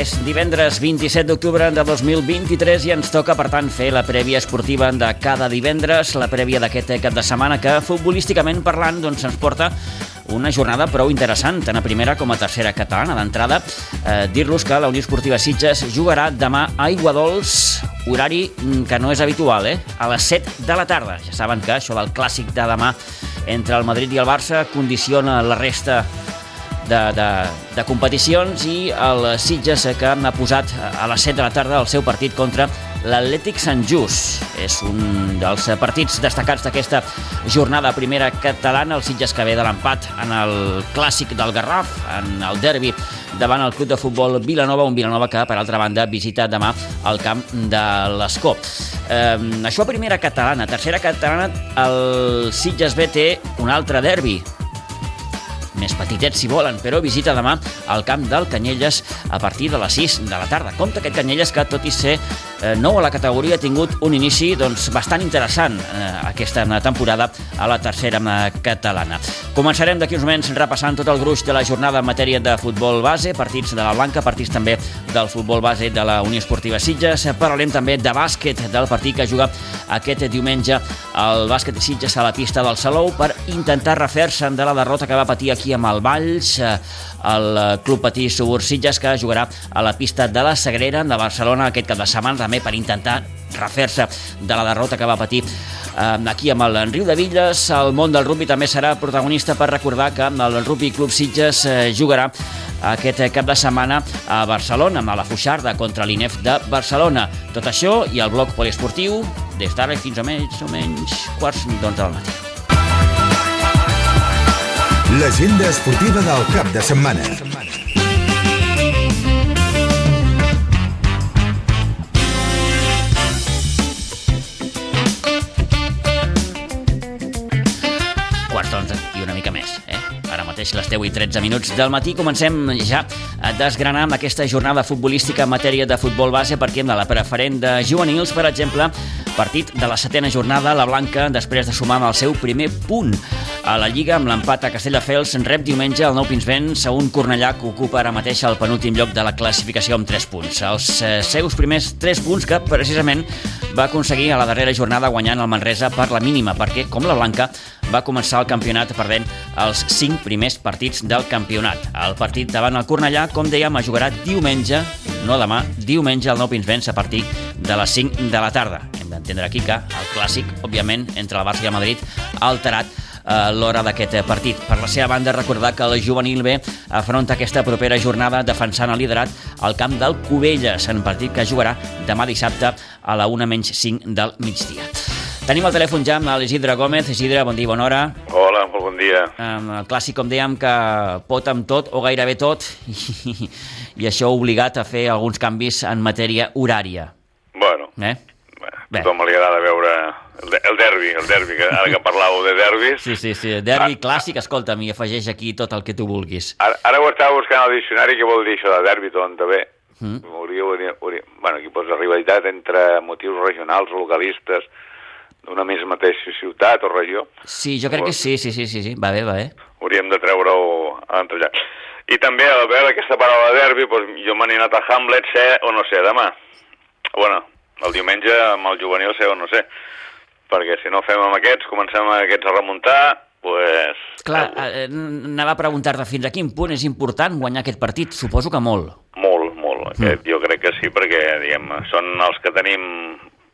És divendres 27 d'octubre de 2023 i ens toca, per tant, fer la prèvia esportiva de cada divendres, la prèvia d'aquest cap de setmana que, futbolísticament parlant, doncs, ens porta una jornada prou interessant, tant a primera com a tercera catalana. D'entrada, eh, dir-los que la Unió Esportiva Sitges jugarà demà a Iguadols, horari que no és habitual, eh? a les 7 de la tarda. Ja saben que això del clàssic de demà entre el Madrid i el Barça condiciona la resta de, de, de competicions i el Sitges que ha posat a les 7 de la tarda el seu partit contra l'Atlètic Sant Just. És un dels partits destacats d'aquesta jornada primera catalana, el Sitges que ve de l'empat en el clàssic del Garraf, en el derbi davant el club de futbol Vilanova, un Vilanova que, per altra banda, visita demà el camp de l'Escó. Eh, això primera catalana. Tercera catalana, el Sitges B té un altre derbi, més petitets si volen, però visita demà al camp del Canyelles a partir de les 6 de la tarda. Compte aquest Canyelles que, tot i ser eh, nou a la categoria, ha tingut un inici doncs, bastant interessant eh, aquesta temporada a la tercera catalana. Començarem d'aquí uns moments repassant tot el gruix de la jornada en matèria de futbol base, partits de la Blanca, partits també del futbol base de la Unió Esportiva Sitges. Parlarem també de bàsquet, del partit que juga aquest diumenge el bàsquet de Sitges a la pista del Salou per intentar refer-se de la derrota que va patir aquí amb el Valls, eh, el Club Patí Subur Sitges, que jugarà a la pista de la Sagrera de Barcelona aquest cap de setmana, també per intentar refer-se de la derrota que va patir eh, aquí amb el Riu de Villes. El món del rugby també serà protagonista per recordar que el Rugby Club Sitges eh, jugarà aquest cap de setmana a Barcelona, amb la Fuixarda contra l'INEF de Barcelona. Tot això i el bloc poliesportiu des d'ara fins a menys o menys quarts d'onze del matí. L'agenda esportiva del cap de setmana. Quarts d'onze i una mica més, eh? Ara mateix les 10 i 13 minuts del matí comencem ja a desgranar amb aquesta jornada futbolística en matèria de futbol base perquè de la preferent de juvenils, per exemple, partit de la setena jornada, la Blanca, després de sumar amb el seu primer punt a la Lliga amb l'empat a Castelldefels, rep diumenge el Nou Pinsbens a un Cornellà que ocupa ara mateix el penúltim lloc de la classificació amb 3 punts. Els eh, seus primers 3 punts que precisament va aconseguir a la darrera jornada guanyant el Manresa per la mínima, perquè, com la Blanca, va començar el campionat perdent els 5 primers partits del campionat. El partit davant el Cornellà, com dèiem, es jugarà diumenge, no demà, diumenge al Nou Pinsbens a partir de les 5 de la tarda. Hem d'entendre aquí que el clàssic, òbviament, entre el Barça i el Madrid ha alterat a l'hora d'aquest partit. Per la seva banda, recordar que el juvenil B afronta aquesta propera jornada defensant el liderat al camp del Cubelles, en partit que jugarà demà dissabte a la 1 menys 5 del migdia. Tenim el telèfon ja amb l'Isidre Gómez. Isidre, bon dia, bona hora. Hola, molt bon dia. Um, el clàssic, com dèiem, que pot amb tot o gairebé tot i, i això ha obligat a fer alguns canvis en matèria horària. Bueno, Eh? a tothom li agrada veure el, de- el derbi, el derbi, que ara que parlàveu de derbis. Sí, sí, sí. Derbi clàssic, escolta'm, i afegeix aquí tot el que tu vulguis. Ara, ara ho estava buscant al diccionari, què vol dir això de derbi, tot també. Mm. Hauria, hauria, hauria, bueno, aquí posa rivalitat entre motius regionals localistes d'una més mateixa ciutat o regió. Sí, jo crec que sí, sí, sí, sí, sí. va bé, va bé. Hauríem de treure-ho a l'entrellat. I també, al veure aquesta paraula derbi, doncs, jo m'he anat a Hamlet, ser o no ser demà. Bueno, el diumenge amb el juvenil ser o no ser. Perquè si no fem amb aquests, comencem amb aquests a remuntar, pues... Clar, eh, anava a preguntar-te fins a quin punt és important guanyar aquest partit. Suposo que molt. Molt, molt. Aquest, jo crec que sí, perquè diguem, són els que tenim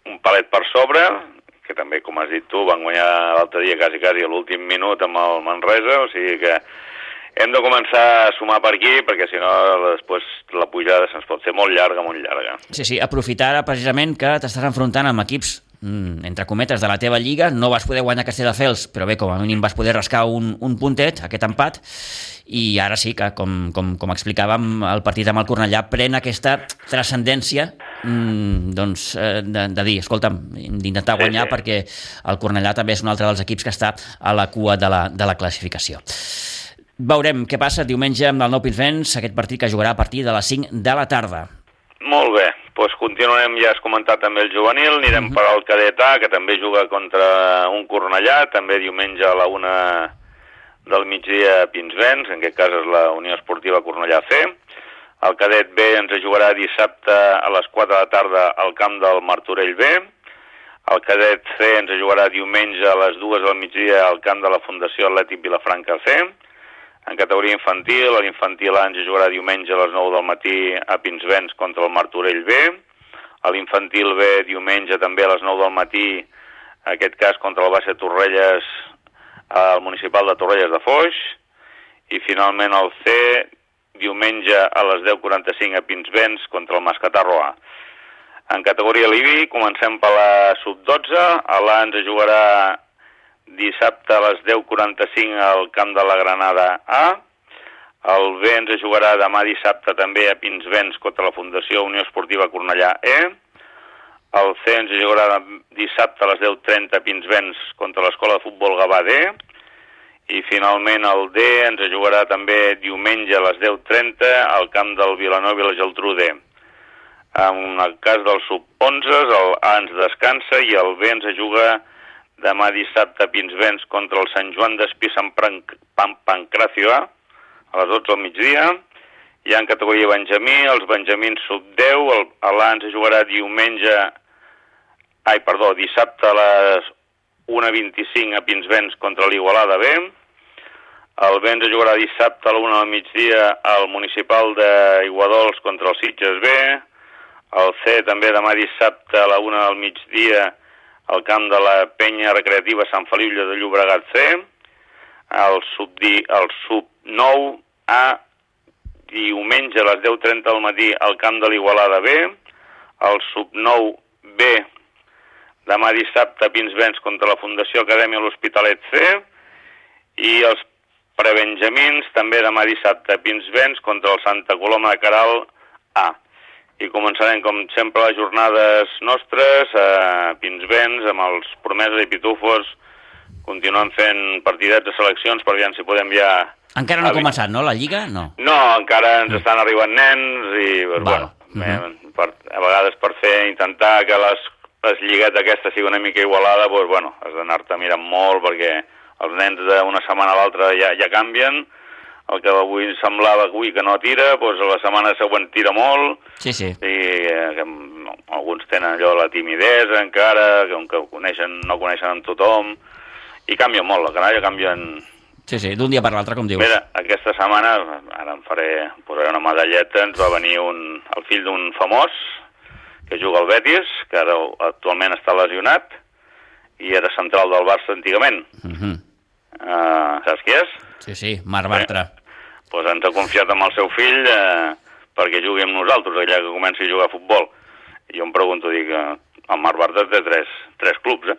un palet per sobre, que també, com has dit tu, van guanyar l'altre dia quasi, quasi a l'últim minut amb el Manresa, o sigui que hem de començar a sumar per aquí, perquè si no, després la pujada se'ns pot fer molt llarga, molt llarga. Sí, sí, aprofitar precisament que t'estàs enfrontant amb equips mm, entre cometes de la teva lliga, no vas poder guanyar Castelldefels, però bé, com a mínim vas poder rascar un, un puntet, aquest empat, i ara sí que, com, com, com explicàvem, el partit amb el Cornellà pren aquesta transcendència mm, doncs, eh, de, de dir, escolta'm, d'intentar guanyar sí. perquè el Cornellà també és un altre dels equips que està a la cua de la, de la classificació. Veurem què passa diumenge amb el Nou Pinsbens, aquest partit que jugarà a partir de les 5 de la tarda. Molt bé, doncs continuarem, ja has comentat també el juvenil, anirem uh -huh. per al cadet A, que també juga contra un Cornellà, també diumenge a la una del migdia a Pinsbens, en aquest cas és la Unió Esportiva Cornellà C. El cadet B ens jugarà dissabte a les 4 de la tarda al camp del Martorell B. El cadet C ens jugarà diumenge a les 2 del migdia al camp de la Fundació Atlètic Vilafranca C. En categoria infantil, l'infantil A ens jugarà diumenge a les 9 del matí a Pinsbens contra el Martorell B. A l'infantil B diumenge també a les 9 del matí, en aquest cas contra el base Torrelles al municipal de Torrelles de Foix. I finalment el C diumenge a les 10.45 a Pinsbens contra el Mascatarro A. En categoria Libi comencem per la sub-12, a l'A ens jugarà dissabte a les 10.45 al camp de la Granada A, el B ens jugarà demà dissabte també a Pinsbens contra la Fundació Unió Esportiva Cornellà E, el C ens jugarà dissabte a les 10.30 a Pinsbens contra l'Escola de Futbol Gavà D, i finalment el D ens jugarà també diumenge a les 10.30 al camp del Vilanova i la Geltrú D. En el cas del sub-11, el A ens descansa i el B ens juga demà dissabte Pinsbens contra el Sant Joan d'Espí Sant Pan Pancracio A, a les 12 del migdia. I en categoria Benjamí, els Benjamins sub-10, l'A ens jugarà diumenge, ai, perdó, dissabte a les 1.25 a Pinsbens contra l'Igualada B. El B ens jugarà dissabte a la 1 del migdia al municipal d'Iguadols contra el Sitges B. El C també demà dissabte a la 1 del migdia al camp de la penya recreativa Sant Feliu de Llobregat C. El sub, el sub 9 A diumenge a les 10.30 del matí al camp de l'Igualada B. El sub 9 B demà dissabte Pinsbens contra la Fundació Acadèmia l'Hospitalet C i els prebenjamins també demà dissabte Pinsbens contra el Santa Coloma de Caral A. I començarem, com sempre, les jornades nostres a Pinsbens amb els promeses i pitufos continuem fent partidets de seleccions per veure si podem ja... Encara no ha començat, no, la Lliga? No. No, encara ens estan arribant nens i, pues, bueno, uh -huh. per, a vegades per fer, intentar que les les lliguetes aquesta sigui una mica igualada, doncs, bueno, has d'anar-te mirant molt perquè els nens d'una setmana a l'altra ja, ja canvien, el que avui semblava avui que no tira, doncs la setmana següent tira molt, sí, sí. i eh, alguns tenen allò la timidesa encara, que, que coneixen, no coneixen amb tothom, i canvia molt, la canalla canvien... Sí, sí, d'un dia per l'altre, com dius. Mira, aquesta setmana, ara em faré, posaré una medalleta, ens va venir un, el fill d'un famós, que juga al Betis, que ara actualment està lesionat, i era central del Barça antigament. Uh -huh. uh, saps qui és? Sí, sí, Marc Bartra. Doncs pues ens ha confiat amb el seu fill eh, perquè jugui amb nosaltres, allà que comenci a jugar a futbol. I jo em pregunto, dic, eh, el Marc Bartra té tres, tres clubs, eh?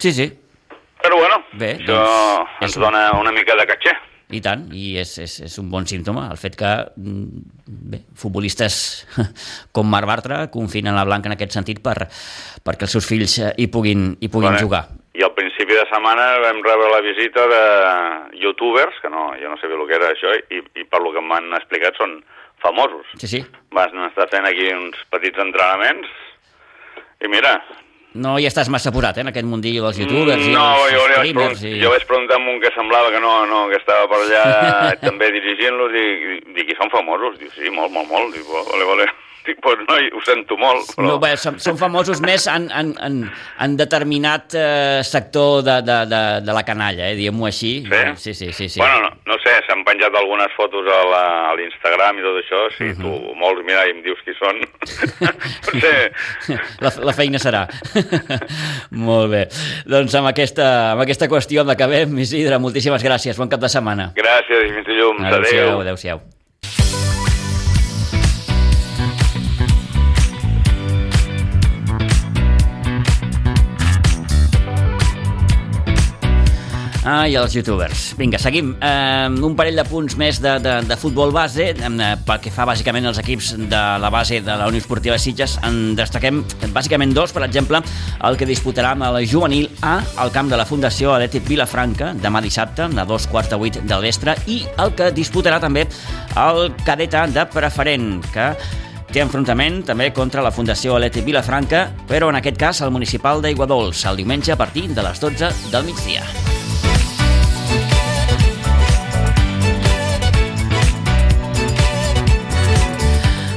Sí, sí. Però bueno, Bé, això doncs, ens és dona una mica de catxer. I tant, i és, és, és un bon símptoma el fet que mm, bé, futbolistes com Marc Bartra confien en la Blanca en aquest sentit per, perquè els seus fills eh, hi puguin, hi puguin Bueno, jugar. I al principi de setmana vam rebre la visita de youtubers, que no, jo no sabia el que era això, i, i per lo que m'han explicat són famosos. Sí, sí. Van estar fent aquí uns petits entrenaments, i mira... No hi estàs massa apurat, eh, en aquest mundillo dels youtubers i no, els jo, streamers. I... jo vaig preguntar amb un que semblava que no, no que estava per allà també dirigint-los i, i i són famosos? Diu, sí, molt, molt, molt. Dic, vale, vale. Dic, pues no, ho sento molt. Però... No, bé, són, són famosos més en, en, en, en determinat eh, sector de, de, de, de la canalla, eh, diguem-ho així. Sí? sí, sí. sí, sí. Bueno, no, no sé, s'han penjat algunes fotos a la- l'Instagram i tot això, si Mhm. tu molts, mira, i em dius qui són. Potser... La, la feina serà. Molt bé. Doncs amb aquesta, amb aquesta qüestió amb acabem. Isidre, moltíssimes gràcies. Bon cap de setmana. Gràcies i fins dilluns. Adéu-siau, Adéu. adéu-siau. Ah, i els youtubers. Vinga, seguim. Eh, un parell de punts més de, de, de futbol base, eh, pel que fa bàsicament als equips de la base de la Unió Esportiva de Sitges. En destaquem bàsicament dos, per exemple, el que disputarà amb el juvenil A al camp de la Fundació Atlètic Vilafranca demà dissabte, a dos quarts de vuit del vespre, i el que disputarà també el cadeta de preferent, que té enfrontament també contra la Fundació Atlètic Vilafranca, però en aquest cas el municipal d'Aiguadols, el diumenge a partir de les 12 del migdia.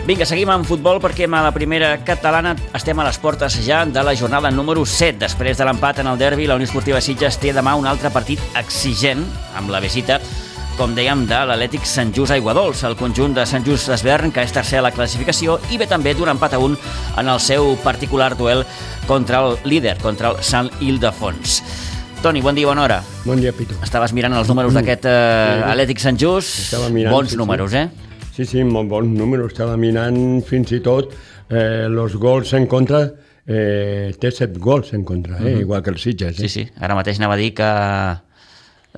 Vinga, seguim amb futbol perquè a la primera catalana estem a les portes ja de la jornada número 7. Després de l'empat en el derbi, la Unió Esportiva Sitges té demà un altre partit exigent amb la visita com dèiem, de l'Atlètic Sant Just Aiguadols, el conjunt de Sant Just d'Esvern, que és tercer a la classificació, i ve també d'un empat a un en el seu particular duel contra el líder, contra el Sant Ildefons. Toni, bon dia, bona hora. Bon dia, Pitu. Estaves mirant els números d'aquest eh, Atlètic Sant Just. Estava mirant, Bons números, eh? Sí, sí, molt bons números. Estava mirant fins i tot eh, els gols en contra. Eh, té set gols en contra, eh, igual que el Sitges. Sí, Eh? sí. Ara mateix anava a dir que eh,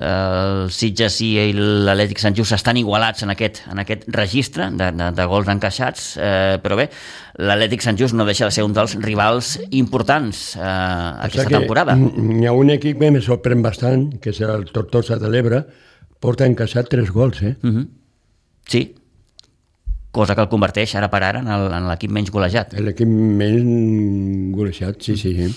el Sitges i l'Atlètic Sant Just estan igualats en aquest, en aquest registre de, de, de gols encaixats, eh, però bé, l'Atlètic Sant Just no deixa de ser un dels rivals importants eh, aquesta que temporada. N'hi ha un equip que me sorprèn bastant, que és el Tortosa de l'Ebre, porta encaixat tres gols, eh? Mhm. Sí, cosa que el converteix ara per ara en l'equip menys golejat. L'equip menys golejat, sí, sí. sí.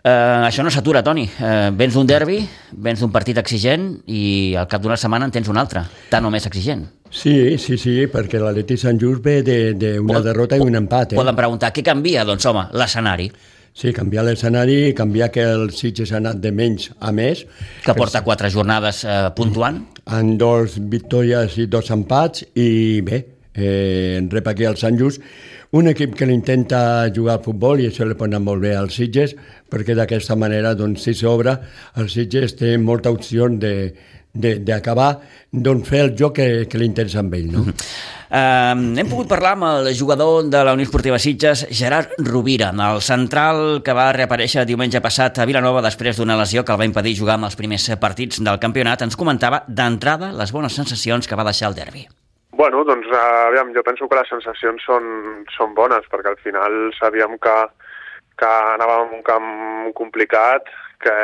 Eh, això no s'atura, Toni. Eh, vens d'un derbi, vens d'un partit exigent i al cap d'una setmana en tens un altre, tant o més exigent. Sí, sí, sí, perquè l'Atleti Sant Just ve d'una Pod- derrota i un empat, eh? Poden preguntar, què canvia? Doncs home, l'escenari, Sí, canviar l'escenari, canviar que el Sitges ha anat de menys a més, que porta quatre jornades eh, puntuant. en dos victòries i dos empats i bé, eh, rep aquí el Sant Just un equip que l'intenta jugar al futbol i això li pot anar molt bé als Sitges perquè d'aquesta manera, doncs, si s'obre el Sitges té molta opció de d'acabar doncs, fer el joc que, que li interessa amb ell no? Eh, hem pogut parlar amb el jugador de la Unió Esportiva Sitges, Gerard Rovira, el central que va reaparèixer diumenge passat a Vilanova després d'una lesió que el va impedir jugar amb els primers partits del campionat, ens comentava d'entrada les bones sensacions que va deixar el derbi. Bueno, doncs uh, aviam, jo penso que les sensacions són, són bones, perquè al final sabíem que, que anàvem en un camp complicat, que,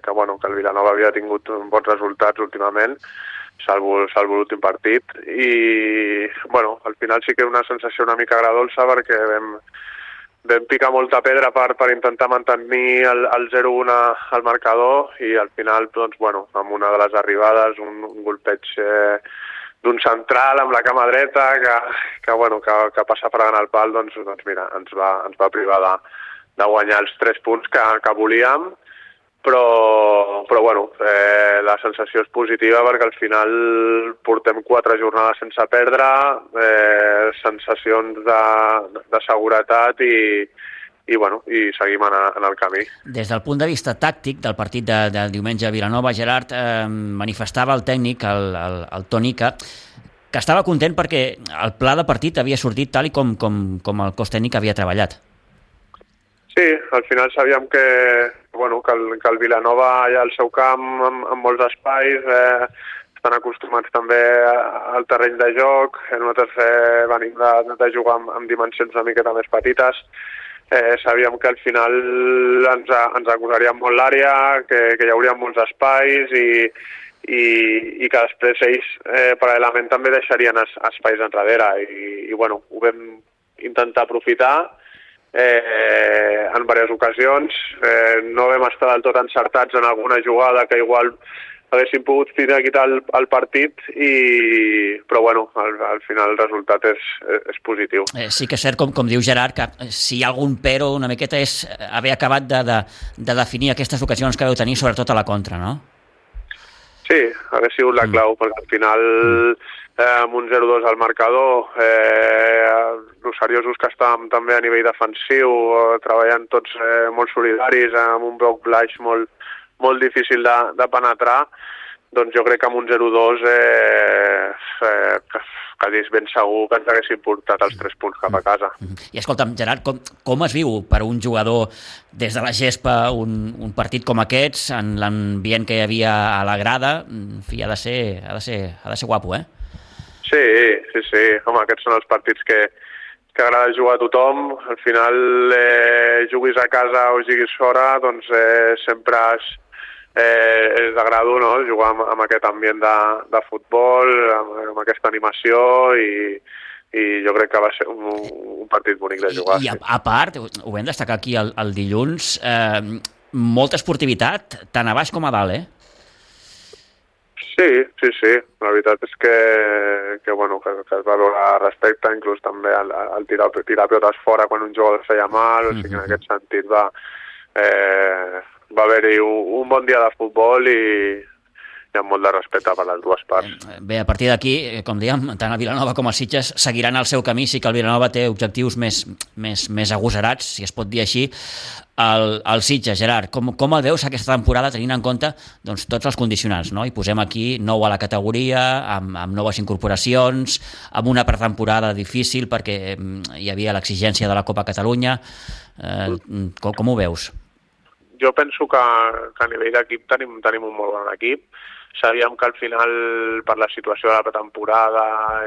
que, bueno, que el Vilanova havia tingut bons resultats últimament, salvo, salvo l'últim partit, i bueno, al final sí que una sensació una mica agradolça perquè vam, vam picar molta pedra per, per intentar mantenir el, el 0-1 al marcador i al final, doncs, bueno, amb una de les arribades, un, un golpeig eh, d'un central amb la cama dreta que, que, bueno, que, que passa fregant el pal, doncs, doncs mira, ens va, ens va privar de, de guanyar els tres punts que, que volíem, però, però bueno, eh, la sensació és positiva perquè al final portem quatre jornades sense perdre, eh, sensacions de, de seguretat i, i, bueno, i seguim en, en el camí. Des del punt de vista tàctic del partit de, de diumenge a Vilanova, Gerard eh, manifestava el tècnic, el, el, el Toni, que, que estava content perquè el pla de partit havia sortit tal i com, com, com el cos tècnic havia treballat. Sí, al final sabíem que, bueno, que, el, que el Vilanova hi ha al seu camp amb, amb molts espais, eh, estan acostumats també al terreny de joc, eh, nosaltres eh, venim de, de jugar amb, amb dimensions una miqueta més petites, eh, sabíem que al final ens, ens acusaríem molt l'àrea, que, que hi hauria molts espais i, i, i que després ells eh, paral·lelament també deixarien es, espais enrere i, i bueno, ho vam intentar aprofitar eh, en diverses ocasions. Eh, no vam estar del tot encertats en alguna jugada que igual haguéssim pogut quitar el, el partit, i, però bueno, al, al final el resultat és, és positiu. Eh, sí que és cert, com, com diu Gerard, que eh, si hi ha algun però una miqueta és haver acabat de, de, de definir aquestes ocasions que veu tenir, sobretot a la contra, no? Sí, hagués sigut la clau, mm. perquè al final eh, amb un 0-2 al marcador, eh, els seriosos que estàvem també a nivell defensiu, eh, treballant tots eh, molt solidaris, amb un bloc baix molt, molt difícil de, de penetrar, doncs jo crec que amb un 0-2 eh, eh, quasi ben segur que ens haguessin portat els tres punts cap a casa. I escolta'm, Gerard, com, com es viu per un jugador des de la gespa un, un partit com aquests, en l'ambient que hi havia a la grada? En fi, ha de ser, ha de ser, ha de ser guapo, eh? Sí, sí, sí. Home, aquests són els partits que, que agrada jugar a tothom. Al final, eh, juguis a casa o juguis fora, doncs eh, sempre és, eh, és d'agrado no? jugar amb, amb aquest ambient de, de futbol, amb, amb aquesta animació i, i jo crec que va ser un, un partit bonic de jugar. I, i a, a part, ho vam destacar aquí el, el dilluns, eh, molta esportivitat, tant a baix com a dalt, eh? Sí, sí, sí. La veritat és que, que, bueno, que, que es va veure respecte, inclús també al, al tirar, tirar pilotes fora quan un jugador feia mal, o sigui que en aquest sentit va, eh, va haver-hi un, un bon dia de futbol i, hi ha molt de respecte per les dues parts. Bé, a partir d'aquí, eh, com dèiem, tant el Vilanova com el Sitges seguiran el seu camí, sí que el Vilanova té objectius més, més, més agosarats, si es pot dir així, el, el Sitges. Gerard, com, com el veus aquesta temporada tenint en compte doncs, tots els condicionants? No? I posem aquí nou a la categoria, amb, amb noves incorporacions, amb una pretemporada difícil perquè mm, hi havia l'exigència de la Copa Catalunya. Eh, com, com ho veus? Jo penso que, que a nivell d'equip tenim, tenim un molt bon equip sabíem que al final, per la situació de la pretemporada,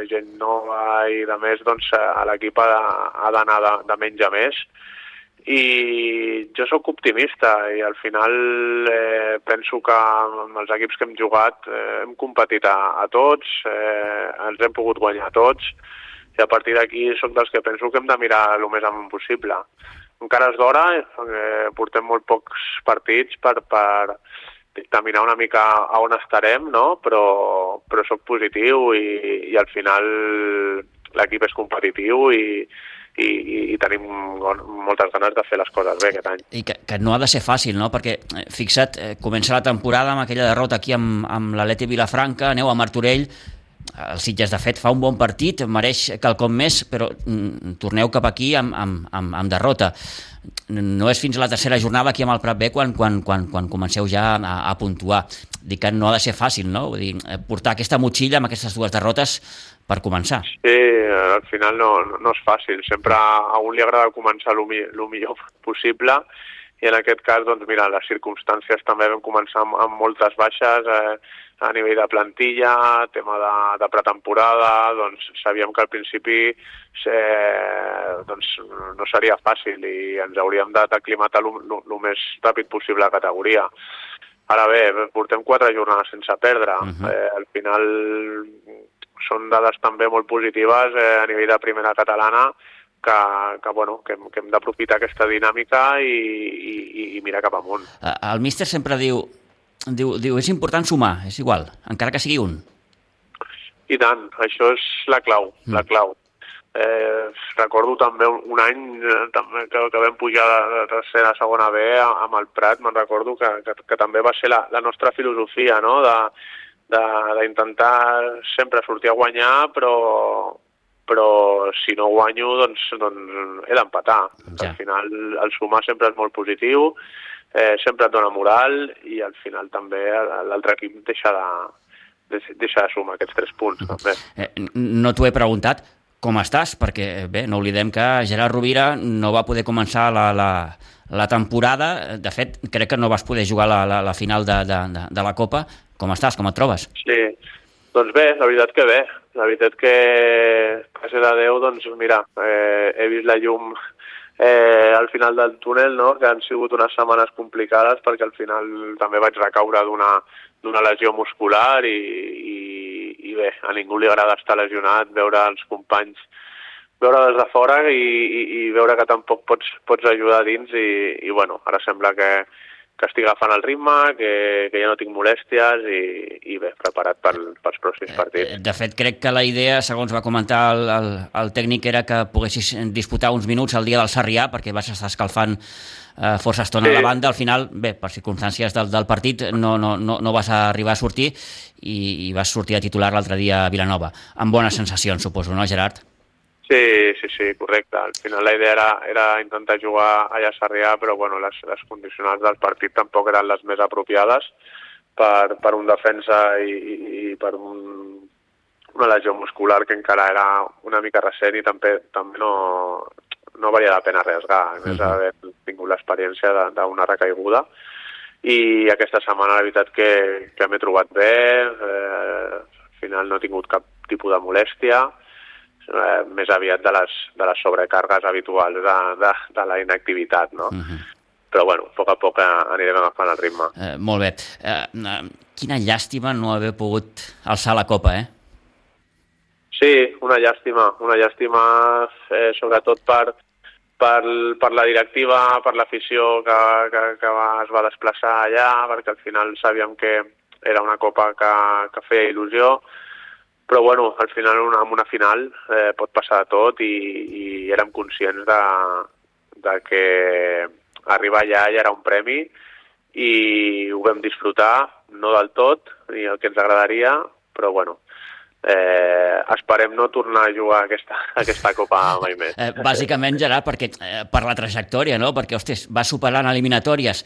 gent nova i de més, doncs l'equip ha, ha d'anar de, de menys a més. I jo sóc optimista i al final eh, penso que amb els equips que hem jugat eh, hem competit a, a tots, eh, ens hem pogut guanyar a tots i a partir d'aquí sóc dels que penso que hem de mirar el més amunt possible. Encara és d'hora, eh, portem molt pocs partits per, per, dictaminar una mica a on estarem, no? però, però sóc positiu i, i al final l'equip és competitiu i, i, i tenim moltes ganes de fer les coses bé aquest any. I que, que no ha de ser fàcil, no? Perquè, eh, fixa't, eh, comença la temporada amb aquella derrota aquí amb, amb l'Aleti Vilafranca, aneu a Martorell, el Sitges, de fet, fa un bon partit, mereix quelcom més, però mm, torneu cap aquí amb, amb, amb, amb derrota no és fins a la tercera jornada aquí amb el Prat B quan, quan, quan, quan comenceu ja a, a puntuar. Dic que no ha de ser fàcil, no? Vull dir, eh, portar aquesta motxilla amb aquestes dues derrotes per començar. Sí, al final no, no és fàcil. Sempre a un li agrada començar el millor possible i en aquest cas, doncs mira, les circumstàncies també vam començar amb, amb moltes baixes, eh, a nivell de plantilla, tema de, de pretemporada, doncs sabíem que al principi eh, doncs, no seria fàcil i ens hauríem d'aclimatar el més ràpid possible a categoria. Ara bé, portem quatre jornades sense perdre. Uh -huh. eh, al final són dades també molt positives eh, a nivell de primera catalana que, que, bueno, que, que hem d'aprofitar aquesta dinàmica i, i, i mirar cap amunt. El míster sempre diu diu, diu, és important sumar, és igual, encara que sigui un. I tant, això és la clau, mm. la clau. Eh, recordo també un, un any eh, també, que, que vam pujar de, de tercera a segona B amb el Prat, me'n recordo que, que, que també va ser la, la nostra filosofia, no?, de, d'intentar sempre sortir a guanyar, però, però si no guanyo, doncs, doncs he d'empatar. Ja. Al final el sumar sempre és molt positiu, eh, sempre et dona moral i al final també l'altre equip deixa de, deixa de sumar aquests tres punts. També. Eh, no t'ho he preguntat, com estàs? Perquè, bé, no oblidem que Gerard Rovira no va poder començar la, la, la temporada. De fet, crec que no vas poder jugar la, la, la final de, de, de, de la Copa. Com estàs? Com et trobes? Sí, doncs bé, la veritat que bé. La veritat que, gràcies a Déu, doncs mira, eh, he vist la llum eh, al final del túnel, no? que han sigut unes setmanes complicades perquè al final també vaig recaure d'una lesió muscular i, i, i bé, a ningú li agrada estar lesionat, veure els companys veure des de fora i, i, i veure que tampoc pots, pots ajudar dins i, i bueno, ara sembla que, que estic agafant el ritme, que, que ja no tinc molèsties i, i bé, preparat per, pels pròxims eh, partits. De fet, crec que la idea, segons va comentar el, el, el tècnic, era que poguessis disputar uns minuts al dia del Sarrià, perquè vas estar escalfant eh, força estona sí. a la banda. Al final, bé, per circumstàncies del, del partit, no, no, no, no vas arribar a sortir i, i vas sortir a titular l'altre dia a Vilanova. Amb bones sensacions, suposo, no, Gerard? Sí, sí, sí, correcte. Al final la idea era, era intentar jugar allà a Sarrià, però bueno, les, les condicionals del partit tampoc eren les més apropiades per, per un defensa i, i, i per un, una lesió muscular que encara era una mica recent i també, també no, no valia la pena arriesgar, a més d'haver tingut l'experiència d'una recaiguda. I aquesta setmana la veritat que, que m'he trobat bé, eh, al final no he tingut cap tipus de molèstia, eh, més aviat de les, de les sobrecargues habituals de, de, de la inactivitat, no? Uh mhm. -huh. Però, bueno, a poc a poc anirem agafant el ritme. Eh, molt bé. Eh, eh, quina llàstima no haver pogut alçar la copa, eh? Sí, una llàstima, una llàstima eh, sobretot per, per, per la directiva, per l'afició que, que, que va, es va desplaçar allà, perquè al final sabíem que, era una copa que, que feia il·lusió, però bueno, al final en una final eh, pot passar de tot i, i érem conscients de, de que arribar allà ja era un premi i ho vam disfrutar, no del tot, ni el que ens agradaria, però bueno, eh, esperem no tornar a jugar aquesta, aquesta Copa mai més. Eh, bàsicament, Gerard, perquè, eh, per la trajectòria, no? perquè ostres, va superant eliminatòries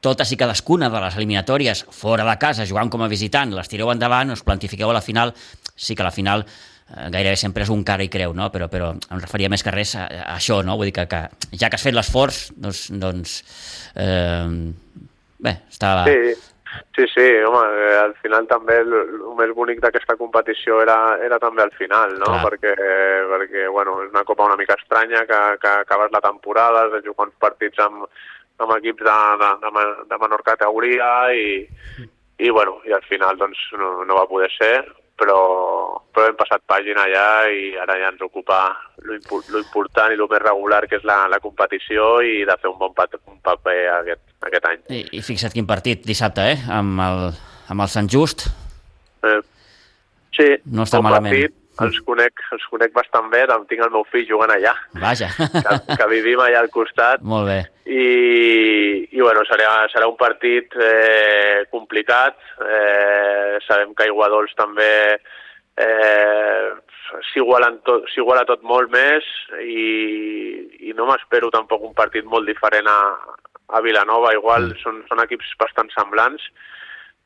totes i cadascuna de les eliminatòries fora de casa, jugant com a visitant, les tireu endavant, us plantifiqueu a la final, sí que la final eh, gairebé sempre és un cara i creu, no? però, però em referia més que res a, a això, no? vull dir que, que ja que has fet l'esforç, doncs, doncs eh, bé, està... Sí, sí, sí, home, eh, al final també el, el més bonic d'aquesta competició era, era també al final, no? Clar. Perquè, perquè, bueno, és una copa una mica estranya, que, que acabes la temporada, has de jugar uns partits amb, amb equips de, de, de, de menor categoria i, i, bueno, i al final doncs, no, no va poder ser, però, però hem passat pàgina ja i ara ja ens ocupa lo, impo lo important i lo més regular que és la, la competició i de fer un bon pat un paper aquest, aquest any. I, I fixa't quin partit dissabte, eh? Amb el, amb el Sant Just. Eh, sí, No està bon malament. Partit, els conec, els conec bastant bé, em tinc el meu fill jugant allà, Vaja. que, que vivim allà al costat, Molt bé. i, i bueno, serà, serà un partit eh, complicat. Eh, sabem que Aiguadols també eh, s'iguala tot, tot molt més i, i no m'espero tampoc un partit molt diferent a, a Vilanova. Igual Mm. són, són equips bastant semblants,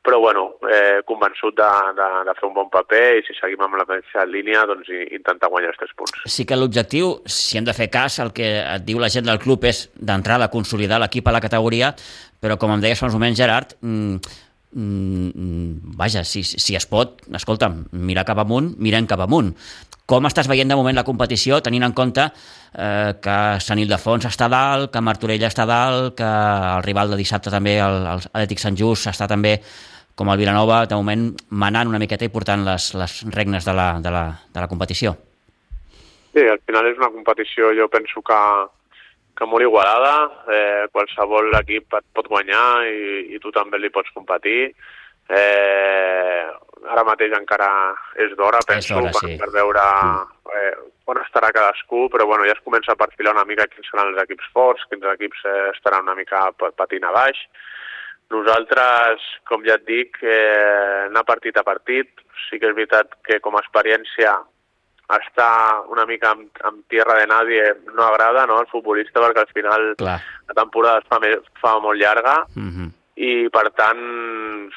però bueno, eh, convençut de, de, de fer un bon paper i si seguim amb la mateixa línia, doncs intentar guanyar els tres punts. Sí que l'objectiu, si hem de fer cas, el que et diu la gent del club és d'entrada consolidar l'equip a la categoria, però com em deies fa uns moments, Gerard, mm, mm, vaja, si, si es pot, escolta'm, mirar cap amunt, mirem cap amunt. Com estàs veient de moment la competició, tenint en compte eh, que Sant Ildefons està dalt, que Martorella està dalt, que el rival de dissabte també, el, el Atlètic Sant Just, està també com el Vilanova, de moment manant una miqueta i portant les, les regnes de la, de, la, de la competició. Sí, al final és una competició, jo penso que, que molt igualada, eh, qualsevol equip et pot guanyar i, i tu també li pots competir. Eh, ara mateix encara és d'hora, penso, d'hora, per, sí. per veure eh, on estarà cadascú, però bueno, ja es comença a perfilar una mica quins seran els equips forts, quins equips eh, estaran una mica pa- patint a baix. Nosaltres, com ja et dic, eh, anar partit a partit. Sí que és veritat que com a experiència estar una mica amb, amb tierra de nadie no agrada no, al futbolista perquè al final Clar. la temporada es fa, me, fa molt llarga Mm -hmm. i per tant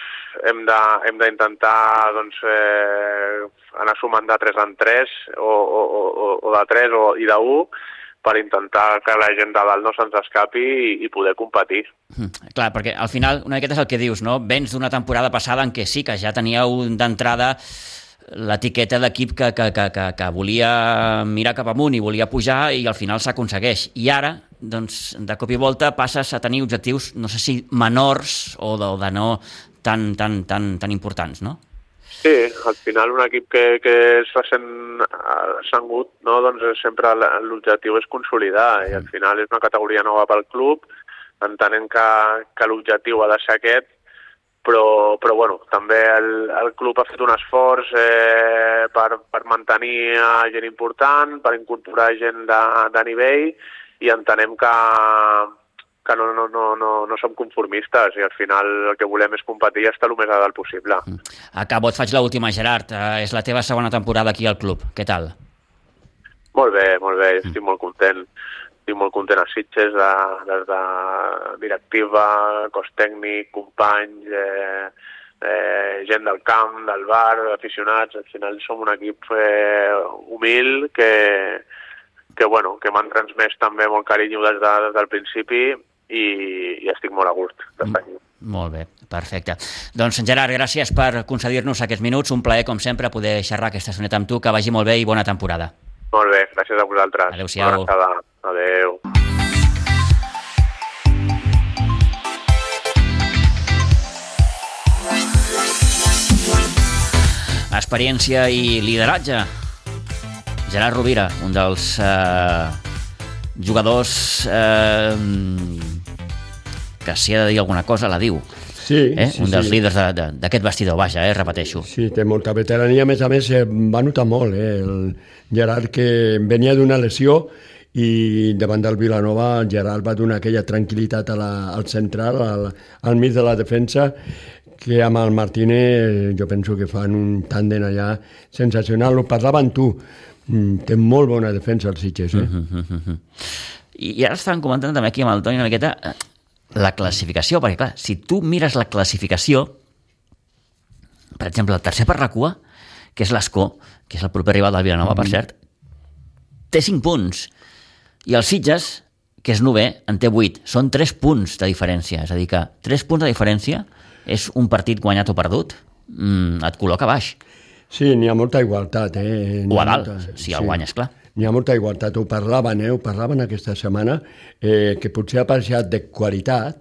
hem d'intentar doncs, eh, anar sumant de 3 en 3 o, o, o, o de 3 o, i de 1 per intentar que la gent de dalt no se'ns escapi i, i poder competir. Mm, Clar, perquè al final una miqueta és el que dius, no? Vens d'una temporada passada en què sí que ja teníeu d'entrada l'etiqueta d'equip que, que, que, que, que volia mirar cap amunt i volia pujar i al final s'aconsegueix. I ara, doncs, de cop i volta passes a tenir objectius, no sé si menors o de, o de no tan, tan, tan, tan importants, no? Sí, al final un equip que, que és recent eh, sangut, no, doncs sempre l'objectiu és consolidar i al final és una categoria nova pel club, entenent que, que l'objectiu ha de ser aquest, però, però bueno, també el, el club ha fet un esforç eh, per, per mantenir gent important, per incorporar gent de, de nivell i entenem que, que no, no, no, no, no som conformistes i al final el que volem és competir i estar el més a dalt possible. Acabo, et faig l'última, Gerard. Eh, és la teva segona temporada aquí al club. Què tal? Molt bé, molt bé, estic molt content. Estic molt content a Sitges, de, des de directiva, cos tècnic, companys, eh, eh, gent del camp, del bar, aficionats. Al final som un equip eh, humil que, que, bueno, que m'han transmès també molt carinyo des, de, des del principi i, i estic molt a gust d'estar aquí. Molt bé, perfecte. Doncs, Gerard, gràcies per concedir-nos aquests minuts. Un plaer, com sempre, poder xerrar aquesta soneta amb tu. Que vagi molt bé i bona temporada. Molt bé, gràcies a vosaltres. Adéu-siau. Adéu. Experiència i lideratge. Gerard Rovira, un dels eh, jugadors eh, que si ha de dir alguna cosa la diu. Sí, eh? sí, un dels sí. líders de- de- d'aquest vestidor, vaja, eh? repeteixo. Sí, té molta veterania, a més a més, eh, va notar molt, eh? El Gerard que venia d'una lesió i davant del Vilanova el Gerard va donar aquella tranquil·litat a la, al central, al, al mig de la defensa, que amb el Martínez jo penso que fan un tàndem allà sensacional. Ho parlava amb tu, mm, té molt bona defensa els Sitges, eh? I, I ara estàvem comentant també aquí amb el Toni una miqueta eh, la classificació, perquè clar, si tu mires la classificació, per exemple, el tercer per la cua, que és l'Escó, que és el proper rival del Vilanova, per cert, té 5 punts. I el Sitges, que és novè, en té 8. Són 3 punts de diferència. És a dir, que 3 punts de diferència és un partit guanyat o perdut. Mm, et col·loca baix. Sí, n'hi ha molta igualtat, eh? N'hi O a dalt, molta- si el guanyes, clar. N'hi ha molta igualtat, ho parlaven, eh? ho parlaven aquesta setmana, eh, que potser ha passat de qualitat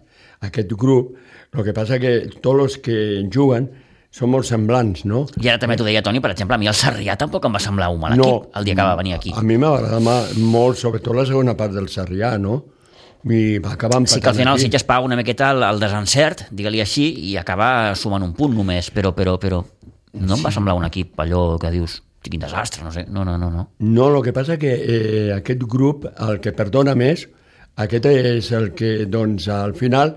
aquest grup, el que passa que tots els que juguen són molt semblants, no? I ara també t'ho deia, Toni, per exemple, a mi el Sarrià tampoc em va semblar un mal equip el dia que va venir aquí. A mi m'agrada ma- molt, sobretot la segona part del Sarrià, no? I va acabar empatant Sí que al final el aquí. Sitges paga una miqueta el, el desencert, digue-li així, i acaba sumant un punt només, però, però, però no em va semblar un equip allò que dius, quin desastre, no sé, no, no, no, no. No, el que passa que eh, aquest grup, el que perdona més, aquest és el que, doncs, al final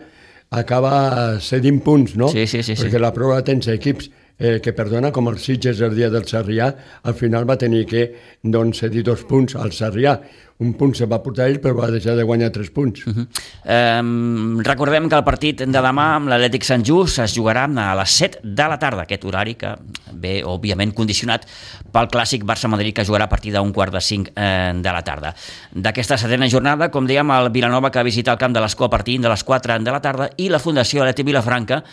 acaba cedint punts, no? Sí, sí, sí, sí. Perquè la prova tens equips eh, que perdona, com el Sitges el dia del Sarrià, al final va tenir que doncs, cedir dos punts al Sarrià. Un punt se va portar ell, però va deixar de guanyar tres punts. Uh -huh. Eh, recordem que el partit de demà amb l'Atlètic Sant Just es jugarà a les 7 de la tarda, aquest horari que ve, òbviament, condicionat pel clàssic Barça-Madrid que jugarà a partir d'un quart de 5 eh, de la tarda. D'aquesta setena jornada, com dèiem, el Vilanova que visita el camp de l'Escó a partir de les 4 de la tarda i la Fundació Aleti Vilafranca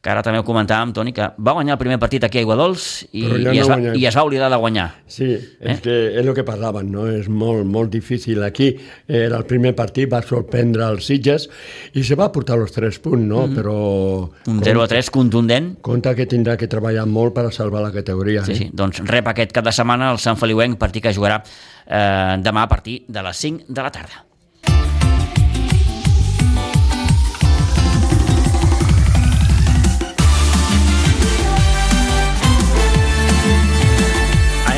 que ara també ho comentàvem, Toni, que va guanyar el primer partit aquí a Aiguadols i, ja i, es va, i es va oblidar de guanyar. Sí, és que és el que parlaven, no? És molt, molt difícil. Aquí era el primer partit, va sorprendre els Sitges i se va portar els tres punts, no? Mm -hmm. Però... Un 0 a 3 contundent Compte que tindrà que treballar molt per a salvar la categoria. Sí, eh? sí. Doncs rep aquest cap de setmana el Sant Feliuenc, partit que jugarà eh, demà a partir de les 5 de la tarda.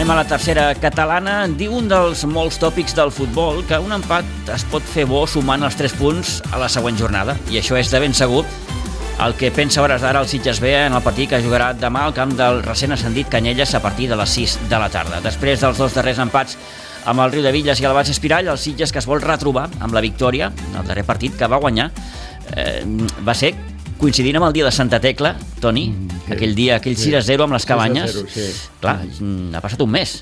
Anem a la tercera catalana. Diu un dels molts tòpics del futbol que un empat es pot fer bo sumant els 3 punts a la següent jornada. I això és de ben segur el que pensa hores d'ara el Sitges B en el partit que jugarà demà al camp del recent ascendit Canyelles a partir de les 6 de la tarda. Després dels dos darrers empats amb el Riu de Villes i el Baix Espirall, el Sitges que es vol retrobar amb la victòria, en el darrer partit que va guanyar, eh, va ser coincidint amb el dia de Santa Tecla, Toni, sí. aquell dia, aquell 6 a 0 amb les 6 a cabanyes. 0, sí. Clar, mm, ha passat un mes.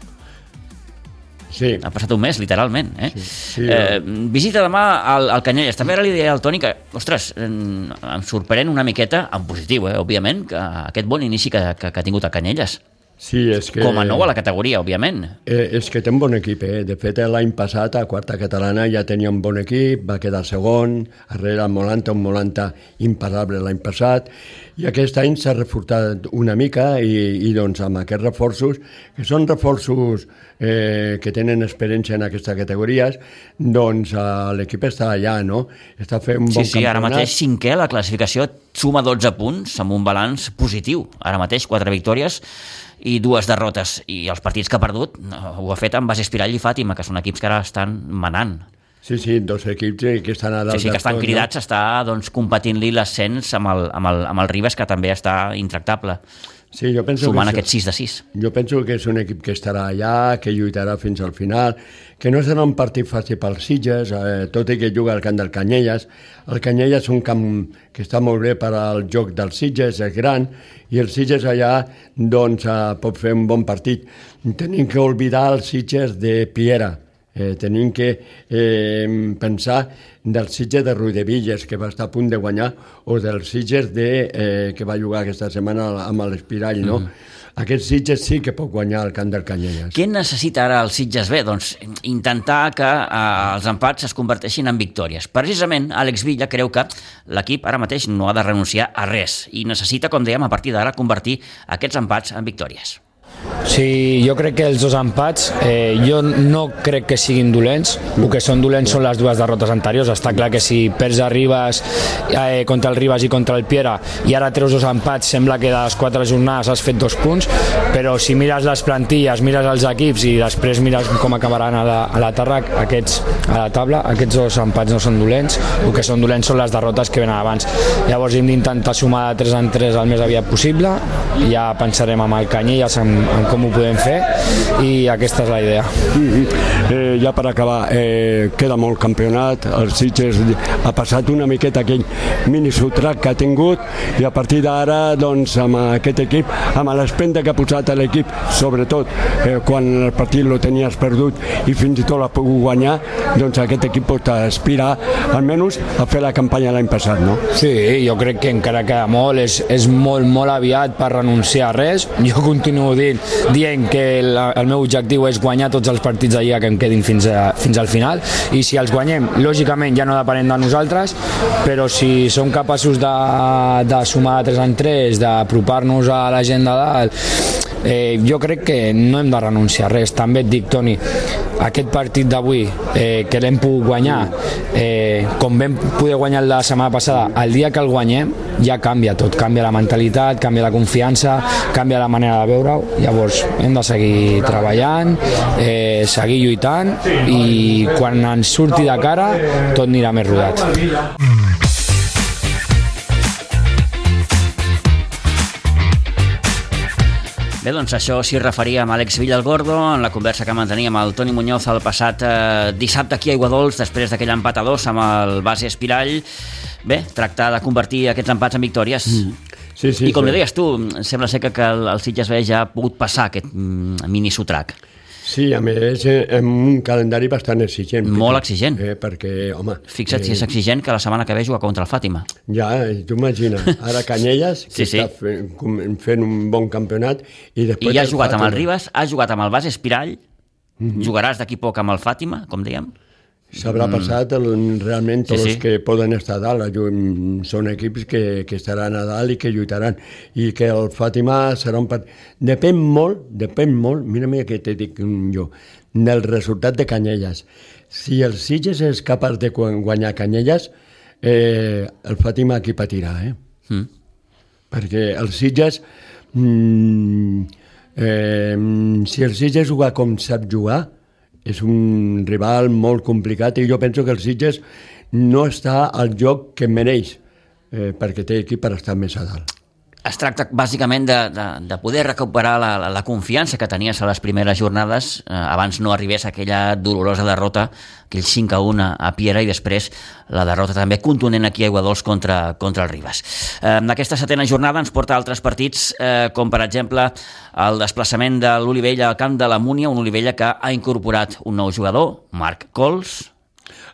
Sí, Ha passat un mes, literalment. Eh? Sí, sí, eh, visita demà al, al Canyelles. També ara li deia al Toni que, ostres, em, sorprèn una miqueta, en positiu, eh, òbviament, que aquest bon inici que, que, que ha tingut el Canyelles. Sí, és que... Com a nou a la categoria, òbviament. Eh, és que té un bon equip, eh? De fet, l'any passat, a quarta catalana, ja tenia un bon equip, va quedar segon, darrere el Molanta, un Molanta imparable l'any passat, i aquest any s'ha reforçat una mica i, i doncs amb aquests reforços, que són reforços eh, que tenen experiència en aquestes categories, doncs eh, l'equip està allà, no? Està fent un Sí, bon sí, ara campionat. mateix cinquè, la classificació suma 12 punts amb un balanç positiu. Ara mateix quatre victòries i dues derrotes. I els partits que ha perdut no, ho ha fet amb Base Espirall i Fàtima, que són equips que ara estan manant. Sí, sí, dos equips eh, que estan a dalt Sí, sí, que estan tot, no? cridats a estar doncs, competint-li l'ascens amb, el, amb, el, amb el Ribes, que també està intractable, Sí, jo penso sumant que aquests 6 de 6. Jo penso que és un equip que estarà allà, que lluitarà fins al final, que no serà un partit fàcil pels Sitges, eh, tot i que juga al camp del Canyelles. El Canyelles és un camp que està molt bé per al joc dels Sitges, és gran, i el Sitges allà doncs, eh, pot fer un bon partit. Tenim que oblidar els Sitges de Piera, Eh, tenim que eh, pensar del Sitges de Ruidevilles, que va estar a punt de guanyar, o del Sitges de, eh, que va jugar aquesta setmana amb l'Espirall, no? Mm. Aquest Sitges sí que pot guanyar el camp del Canyelles. Què necessita ara el Sitges B? Doncs intentar que eh, els empats es converteixin en victòries. Precisament, Àlex Villa creu que l'equip ara mateix no ha de renunciar a res i necessita, com dèiem, a partir d'ara convertir aquests empats en victòries. Sí, jo crec que els dos empats, eh, jo no crec que siguin dolents, el que són dolents són les dues derrotes anteriors, està clar que si perds a Ribas eh, contra el Ribas i contra el Piera i ara treus dos empats, sembla que de les quatre jornades has fet dos punts, però si mires les plantilles, mires els equips i després mires com acabaran a la, a la terra aquests, a la taula, aquests dos empats no són dolents, el que són dolents són les derrotes que venen abans. Llavors hem d'intentar sumar de 3 en 3 el més aviat possible, i ja pensarem amb el Canyelles en, en com ho podem fer i aquesta és la idea. Mm -hmm. eh, ja per acabar, eh, queda molt campionat, el Sitges ha passat una miqueta aquell mini sotrac que ha tingut i a partir d'ara doncs amb aquest equip, amb l'espenta que ha posat a l'equip, sobretot eh, quan el partit lo tenies perdut i fins i tot l'ha pogut guanyar, doncs aquest equip pot aspirar almenys a fer la campanya l'any passat, no? Sí, jo crec que encara queda molt, és, és molt, molt aviat per renunciar a res. Jo continuo dient, dient que la, el meu objectiu és guanyar tots els partits de Lliga que em quedin fins, a, fins al final. I si els guanyem, lògicament ja no depenem de nosaltres, però si som capaços de, de sumar de 3 en 3, d'apropar-nos a la gent de dalt, eh, jo crec que no hem de renunciar a res. També et dic, Toni, aquest partit d'avui eh, que l'hem pogut guanyar eh, com vam poder guanyar la setmana passada el dia que el guanyem ja canvia tot, canvia la mentalitat canvia la confiança, canvia la manera de veure-ho. Llavors hem de seguir treballant eh, seguir lluitant i quan ens surti de cara tot anirà més rodat Bé, doncs això s'hi referia amb Àlex Villalgordo en la conversa que manteníem amb el Toni Muñoz el passat eh, dissabte aquí a Iguadols després d'aquell empat a dos amb el base Espirall. Bé, tractar de convertir aquests empats en victòries. Mm. Sí, sí, I com sí. deies tu, sembla ser que, que el, el Sitges B ja ha pogut passar aquest mm, mini sotrac. Sí, a més, eh, amb un calendari bastant exigent. Molt exigent. Eh, perquè, home... Fixa't si és exigent que la setmana que ve juga contra el Fàtima. Ja, eh, tu imagina, ara Canyelles, que Sí, sí. està fent, fent un bon campionat, i després... I ja ha jugat amb el Fàtima. Ribas, ha jugat amb el base Espirall, Mhm. jugaràs d'aquí poc amb el Fàtima, com dèiem. S'haurà passat el, realment tots Mm. Sí, sí, sí. que poden estar a dalt. Llu- Són equips que, que estaran a dalt i que lluitaran. I que el Fàtima serà un part... Depèn molt, depèn molt, mira, mira què te dic mm, jo, del resultat de Canyelles. Si el Sitges és capaç de gu- guanyar Canyelles, eh, el Fàtima aquí patirà, eh? Mm. perquè el Sitges mm, eh, si el Sitges juga com sap jugar és un rival molt complicat i jo penso que el Sitges no està al joc que mereix eh, perquè té equip per estar més a dalt. Es tracta bàsicament de, de, de poder recuperar la, la, la confiança que tenies a les primeres jornades eh, abans no arribés aquella dolorosa derrota, aquell 5 a 1 a Piera i després la derrota també contundent aquí a Iguadols contra, contra el Ribas. Eh, aquesta setena jornada ens porta altres partits eh, com per exemple el desplaçament de l'Olivella al camp de la Múnia, un Olivella que ha incorporat un nou jugador, Marc Cols,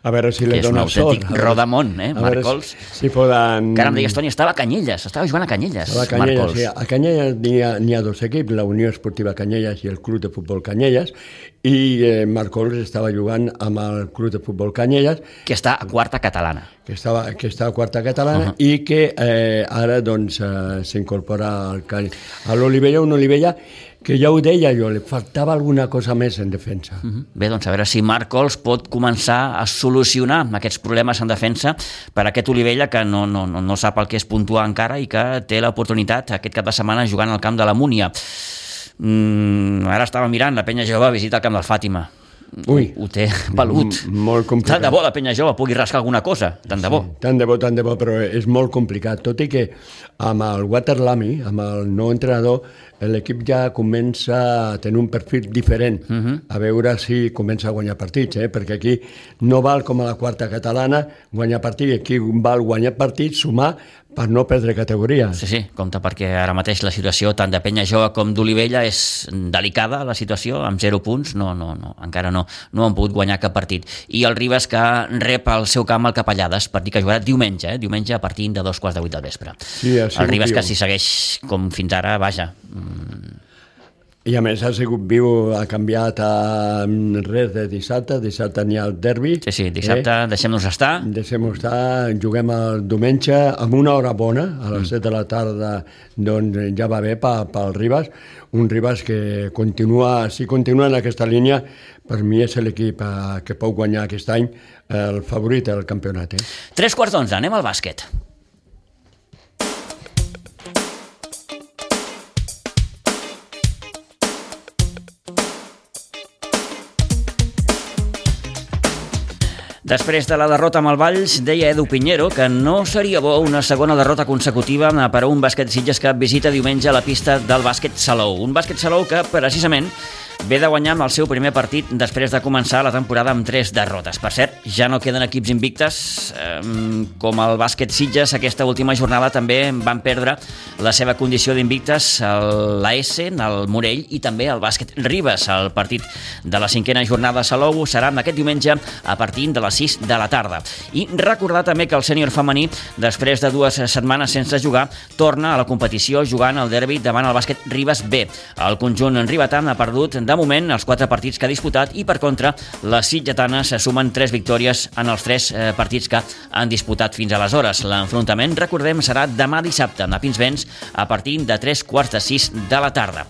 A veure si Que li és dona sort. a veure- rodamón, eh, a veure Marc si-. Si poden... que ara em deies, Toni, estava a Canyelles, estava jugant a Canyelles, A la Marc Canyelles, Cols. sí, a Canyelles n'hi ha, ha dos equips, la Unió Esportiva Canyelles i el Club de Futbol Canyelles, i eh, Marc Cols estava jugant amb el Club de Futbol Canyelles, que està a quarta catalana. que estava, que està a quarta catalana uh -huh. i que eh, ara doncs eh, s'incorpora a l'Olivella, un Olivella que ja ho deia jo, li faltava alguna cosa més en defensa. Uh -huh. Bé, doncs a veure si Marc Cols pot començar a solucionar aquests problemes en defensa per aquest Olivella que no, no, no, no sap el que és puntuar encara i que té l'oportunitat aquest cap de setmana jugant al camp de la Múnia. Mm, ara estava mirant, la penya jove visita el camp del Fàtima. Ui. Ho té pelut. M- molt complicat. Tant de bo la penya jove pugui rascar alguna cosa, tant de bo. Tant de bo, tant de bo, però és molt complicat, tot i que amb el Waterlamy, amb el nou entrenador, l'equip ja comença a tenir un perfil diferent, uh -huh. a veure si comença a guanyar partits, eh? perquè aquí no val com a la quarta catalana guanyar partits, aquí val guanyar partits, sumar per no perdre categoria. Sí, sí, compte perquè ara mateix la situació tant de Penya Jove com d'Olivella és delicada, la situació, amb 0 punts, no, no, no, encara no, no han pogut guanyar cap partit. I el Ribas que rep al seu camp el Capellades, partit que jugarà diumenge, eh? diumenge a partir de dos quarts de vuit del vespre. Sí, el Ribas que si segueix com fins ara, vaja, mm, I a més ha sigut viu, ha canviat a res de dissabte, dissabte n'hi ha el derbi. Sí, sí, dissabte eh? deixem-nos estar. Deixem-nos estar, juguem el diumenge amb una hora bona, a les mm. 7 de la tarda, doncs ja va bé pel Ribas, un Ribas que continua, si continua en aquesta línia, per mi és l'equip eh, que pot guanyar aquest any el favorit del campionat. Eh? Tres quarts d'onze, anem al bàsquet. Després de la derrota amb el Valls, deia Edu Pinheiro que no seria bo una segona derrota consecutiva per a un bàsquet Sitges que visita diumenge la pista del bàsquet Salou. Un bàsquet Salou que, precisament, ve de guanyar amb el seu primer partit després de començar la temporada amb tres derrotes. Per cert, ja no queden equips invictes, com el bàsquet Sitges, aquesta última jornada també van perdre la seva condició d'invictes l'AS, el Morell i també el bàsquet Ribes. El partit de la cinquena jornada a Salou serà aquest diumenge a partir de les 6 de la tarda. I recordar també que el sènior femení, després de dues setmanes sense jugar, torna a la competició jugant el derbi davant el bàsquet Ribes B. El conjunt ribetant ha perdut de moment els quatre partits que ha disputat i, per contra, les sitgetanes sumen tres victòries en els tres eh, partits que han disputat fins aleshores. L'enfrontament, recordem, serà demà dissabte a Pinsbens a partir de tres quarts de sis de la tarda.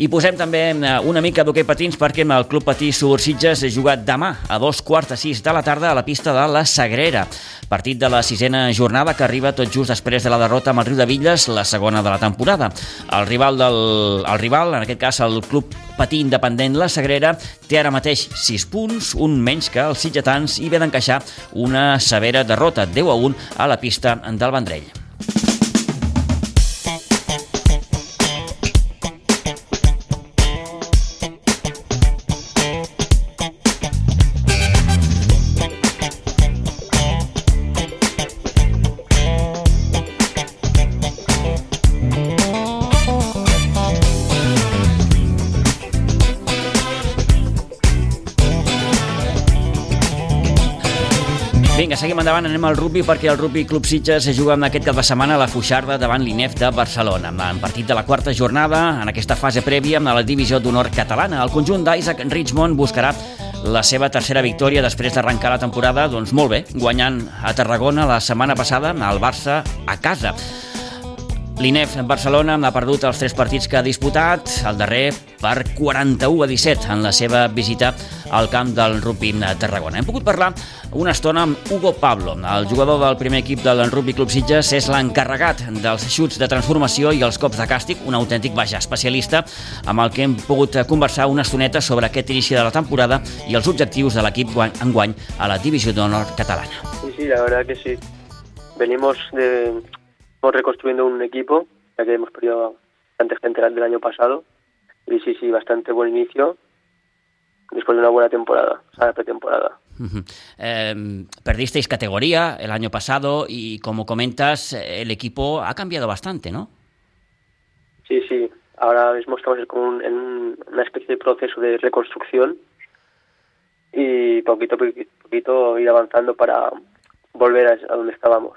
I posem també eh, una mica d'hoquei patins perquè el Club Patí Subursitges ha jugat demà a dos quarts de sis de la tarda a la pista de la Sagrera. Partit de la sisena jornada que arriba tot just després de la derrota amb el Riu de Villes, la segona de la temporada. El rival, del, el rival en aquest cas el Club Patí Independent La Sagrera, té ara mateix 6 punts, un menys que els sitgetans i ve d'encaixar una severa derrota 10 a 1 a la pista del Vendrell. Endavant, anem al rugby perquè el Rugby Club Sitges es juga en aquest cap de setmana a la Fuixarda davant l'INEF de Barcelona. En partit de la quarta jornada, en aquesta fase prèvia, amb la divisió d'honor catalana. El conjunt d'Isaac Richmond buscarà la seva tercera victòria després d'arrencar la temporada, doncs molt bé, guanyant a Tarragona la setmana passada al Barça a casa. L'INEF Barcelona ha perdut els tres partits que ha disputat, el darrer per 41 a 17 en la seva visita al camp del rugby de Tarragona. Hem pogut parlar una estona amb Hugo Pablo, el jugador del primer equip del Rugby Club Sitges, és l'encarregat dels xuts de transformació i els cops de càstig, un autèntic vaja especialista amb el que hem pogut conversar una estoneta sobre aquest inici de la temporada i els objectius de l'equip enguany a la Divisió d'Honor catalana. Sí, sí, la verdad que sí. Venimos de, Estamos reconstruyendo un equipo, ya que hemos perdido bastante gente del año pasado. Y sí, sí, bastante buen inicio después de una buena temporada, o sea, pretemporada. Uh -huh. eh, perdisteis categoría el año pasado y, como comentas, el equipo ha cambiado bastante, ¿no? Sí, sí. Ahora mismo estamos en una especie de proceso de reconstrucción y poquito a poquito ir avanzando para volver a, donde estábamos.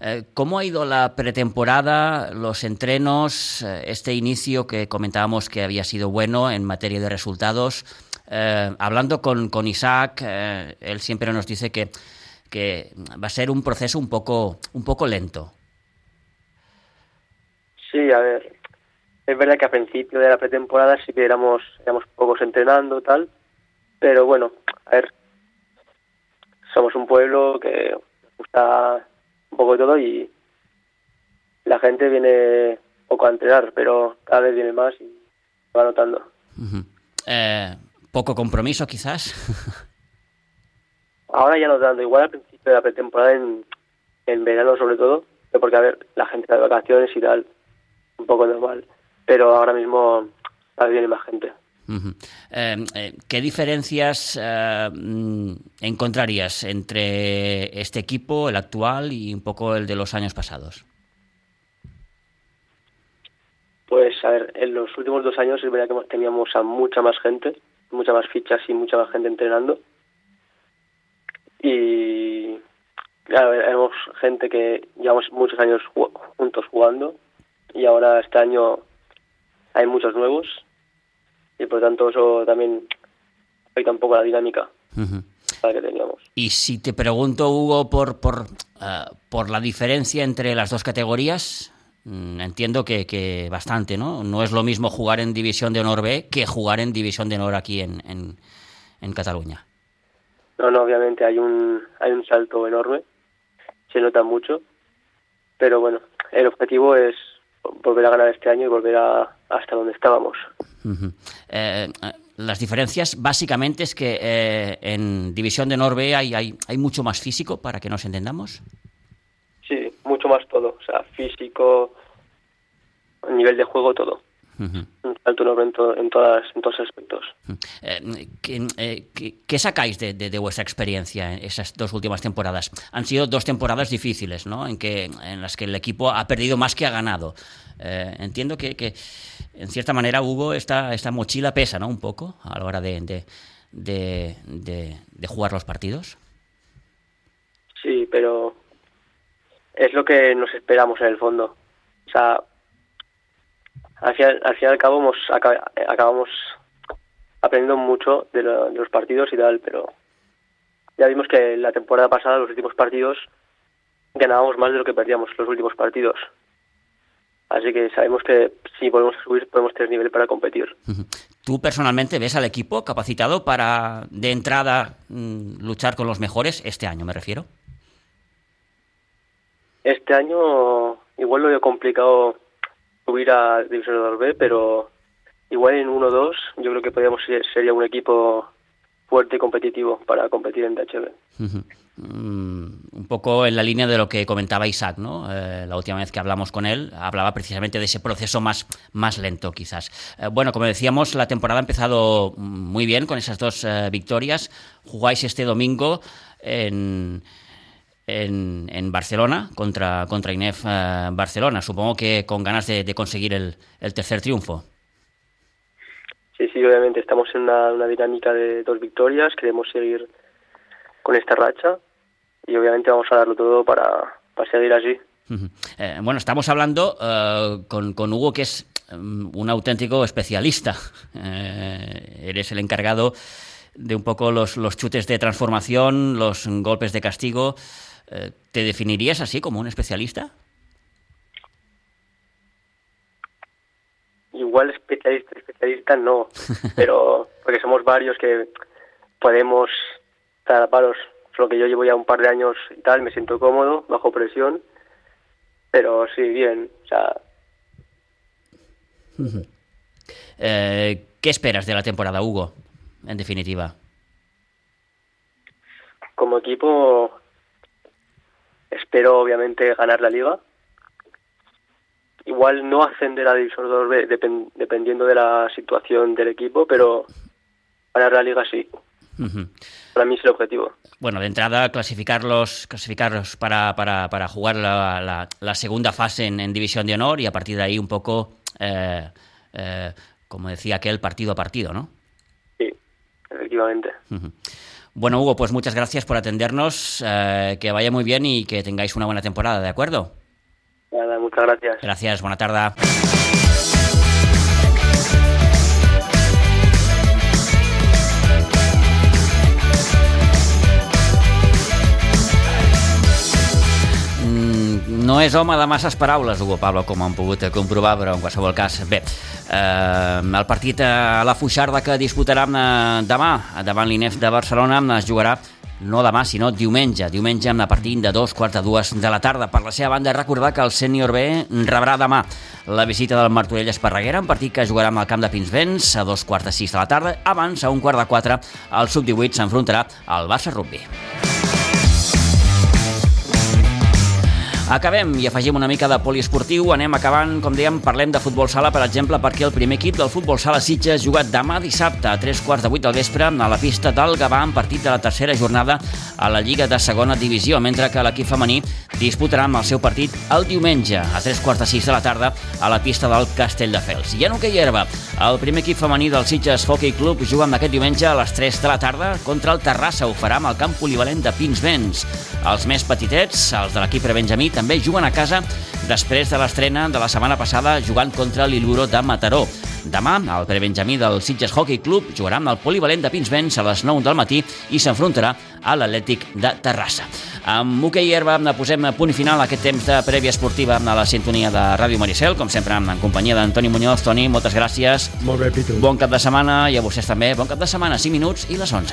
Eh, ¿Cómo ha ido la pretemporada, los entrenos, eh, este inicio que comentábamos que había sido bueno en materia de resultados? Eh, hablando con, con Isaac, eh, él siempre nos dice que, que va a ser un proceso un poco, un poco lento. Sí, a ver, es verdad que a principio de la pretemporada sí que éramos, éramos pocos entrenando tal, pero bueno, a ver, somos un pueblo que gusta un poco de todo y la gente viene poco a entrenar, pero cada vez viene más y va notando. eh, ¿Poco compromiso quizás? Ahora ya no tanto, igual al principio de la pretemporada, en, en verano sobre todo, porque a ver, la gente está de vacaciones y tal, un poco normal, pero ahora mismo cada vez viene más gente. Eh, eh, ¿Qué diferencias eh, mm, encontrarías entre este equipo, el actual, y un poco el de los años pasados? Pues, a ver, en los últimos dos años es verdad que teníamos a mucha más gente, mucha más fichas y mucha más gente entrenando. Y, claro, éramos gente que llevamos muchos años juntos jugando y ahora este año hay muchos nuevos y por tanto eso también afecta un poco la dinámica la que teníamos. Y si te pregunto, Hugo, por, por, eh, por la diferencia entre las dos categorías, mm, entiendo que, que bastante, ¿no? No es lo mismo jugar en División de Honor B que jugar en División de Honor aquí en, en, en Cataluña. No, no, obviamente hay un, hay un salto enorme, se nota mucho, pero bueno, el objetivo es volver a ganar este año y volver a, hasta donde estábamos. Eh, las diferencias básicamente es que eh, en División de Honor B hay, hay, hay mucho más físico, para que nos entendamos. Sí, mucho más todo, o sea, físico, nivel de juego, todo. Un salto enorme en, to- en, todas, en todos los aspectos. Eh, ¿qué, eh, qué- qué sacáis de, de- de vuestra experiencia en esas dos últimas temporadas? Han sido dos temporadas difíciles, ¿no? En, que, en las que el equipo ha perdido más que ha ganado. Eh, entiendo que, que, en cierta manera, Hugo, esta, esta mochila pesa, ¿no? Un poco a la hora de- de jugar los partidos. Sí, pero es lo que nos esperamos en el fondo. O sea, al final, al, fin y al cabo hemos, aca- acabamos aprendiendo mucho de, lo- de los partidos y tal, pero ya vimos que la temporada pasada, los últimos partidos, ganábamos más de lo que perdíamos los últimos partidos. Así que sabemos que si volvemos a subir podemos tener nivel para competir. ¿Tú personalmente ves al equipo capacitado para, de entrada, mm, luchar con los mejores este año, me refiero? Este año igual lo veo complicado subir a División de B, pero igual en 1-2 yo creo que podríamos ser, sería un equipo fuerte y competitivo para competir en DHB. Mm, un poco en la línea de lo que comentaba Isaac, ¿no? Eh, la última vez que hablamos con él, hablaba precisamente de ese proceso más, más lento, quizás. Eh, bueno, como decíamos, la temporada ha empezado muy bien con esas dos eh, victorias. Jugáis este domingo en, en, en Barcelona contra, contra INEF eh, Barcelona. Supongo que con ganas de, de conseguir el, el tercer triunfo. Sí, sí, obviamente estamos en una, una dinámica de dos victorias, queremos seguir con esta racha y obviamente vamos a darlo todo para, para seguir así. Eh, bueno, estamos hablando eh, con, con Hugo, que es mm, un auténtico especialista. Eh, eres el encargado de un poco los, los chutes de transformación, los golpes de castigo. Eh, ¿Te definirías así como un especialista? Igual especialista, especialista no, pero porque somos varios que podemos estar a palos. Solo que yo llevo ya un par de años y tal, me siento cómodo, bajo presión, pero sí, bien. O sea, Eh, ¿Qué esperas de la temporada, Hugo? En definitiva. como equipo espero obviamente ganar la liga. Igual no ascender a División B depen- dependiendo de la situación del equipo, pero ganar la liga sí. Para mí es el objetivo. Bueno, de entrada, clasificarlos, clasificarlos para, para, para jugar la, la- la segunda fase en, en División de Honor y a partir de ahí un poco, eh, eh, como decía aquel, partido a partido, ¿no? Sí, efectivamente. Ujú. Bueno, Hugo, pues muchas gracias por atendernos, eh, que vaya muy bien y que tengáis una buena temporada, ¿de acuerdo? Nada, muchas gracias. Gracias, buena tarde. No és home de masses paraules, Hugo Pablo, com han pogut comprovar, però en qualsevol cas, bé, eh, el partit a la Fuixarda que disputarà eh, demà, davant l'INEF de Barcelona, es jugarà no demà, sinó diumenge. Diumenge amb la partit de dos quarts de dues de la tarda. Per la seva banda, recordar que el sènior B rebrà demà la visita del Martorell Esparreguera, un partit que jugarà amb el camp de Pinsbens a dos quarts de sis de la tarda. Abans, a un quart de quatre, el sub-18 s'enfrontarà al Barça Rugby. Acabem i afegim una mica de poliesportiu. Anem acabant, com dèiem, parlem de futbol sala, per exemple, perquè el primer equip del futbol sala Sitges jugat demà dissabte a tres quarts de vuit del vespre a la pista del Gavà en partit de la tercera jornada a la Lliga de segona divisió, mentre que l'equip femení disputarà amb el seu partit el diumenge a tres quarts de sis de la tarda a la pista del Castelldefels. I en hoquei herba, el primer equip femení del Sitges Hockey Club juga amb aquest diumenge a les 3 de la tarda contra el Terrassa. Ho farà amb el camp polivalent de Pinsbens. Els més petitets, els de l'equip prebenjamí, també juguen a casa després de l'estrena de la setmana passada jugant contra l'Iluro de Mataró. Demà, el prebenjamí del Sitges Hockey Club jugarà amb el polivalent de Pinsbens a les 9 del matí i s'enfrontarà a l'Atlètic de Terrassa. Amb hoquei herba posem punt final a aquest temps de prèvia esportiva a la sintonia de Ràdio Maricel, com sempre en companyia d'Antoni Muñoz. Toni, moltes gràcies. Molt bé, Pitu. Bon cap de setmana i a vostès també. Bon cap de setmana, 5 minuts i les 11.